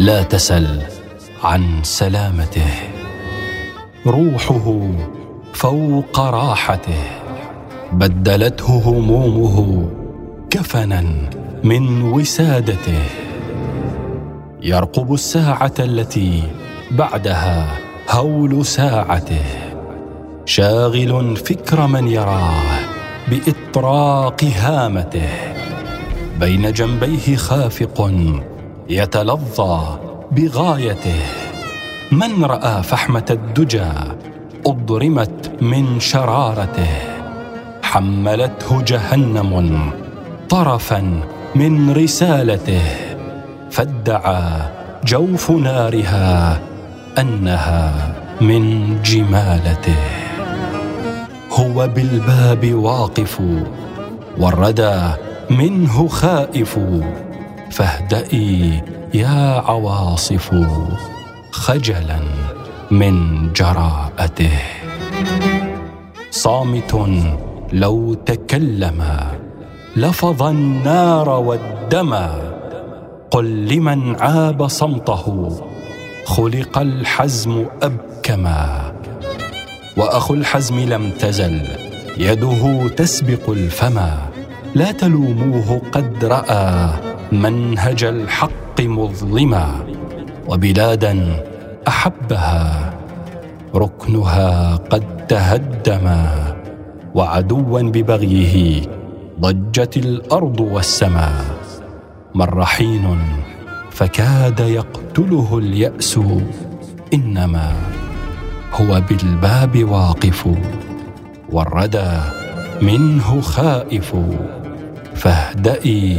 لا تسل عن سلامته. روحه فوق راحته. بدلته همومه كفنا من وسادته. يرقب الساعة التي بعدها هول ساعته. شاغل فكر من يراه بإطراق هامته. بين جنبيه خافق يتلظى بغايته. من رأى فحمة الدجى أضرمت من شرارته. حملته جهنم طرفا من رسالته. فادعى جوف نارها أنها من جمالته. هو بالباب واقف والردى منه خائف. فاهدئي يا عواصف خجلا من جراءته. صامت لو تكلم لفظ النار والدم. قل لمن عاب صمته. خلق الحزم ابكما وأخو الحزم لم تزل. يده تسبق الفما لا تلوموه قد رأى. منهج الحق مظلما وبلادا أحبها ركنها قد تهدما وعدوا ببغيه ضجت الأرض والسماء مر حين فكاد يقتله اليأس إنما هو بالباب واقف والردى منه خائف. فاهدئي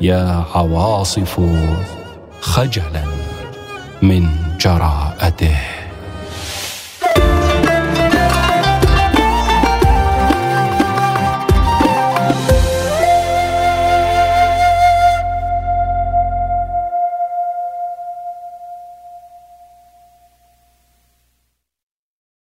يا عواصف خجلا من جراءته.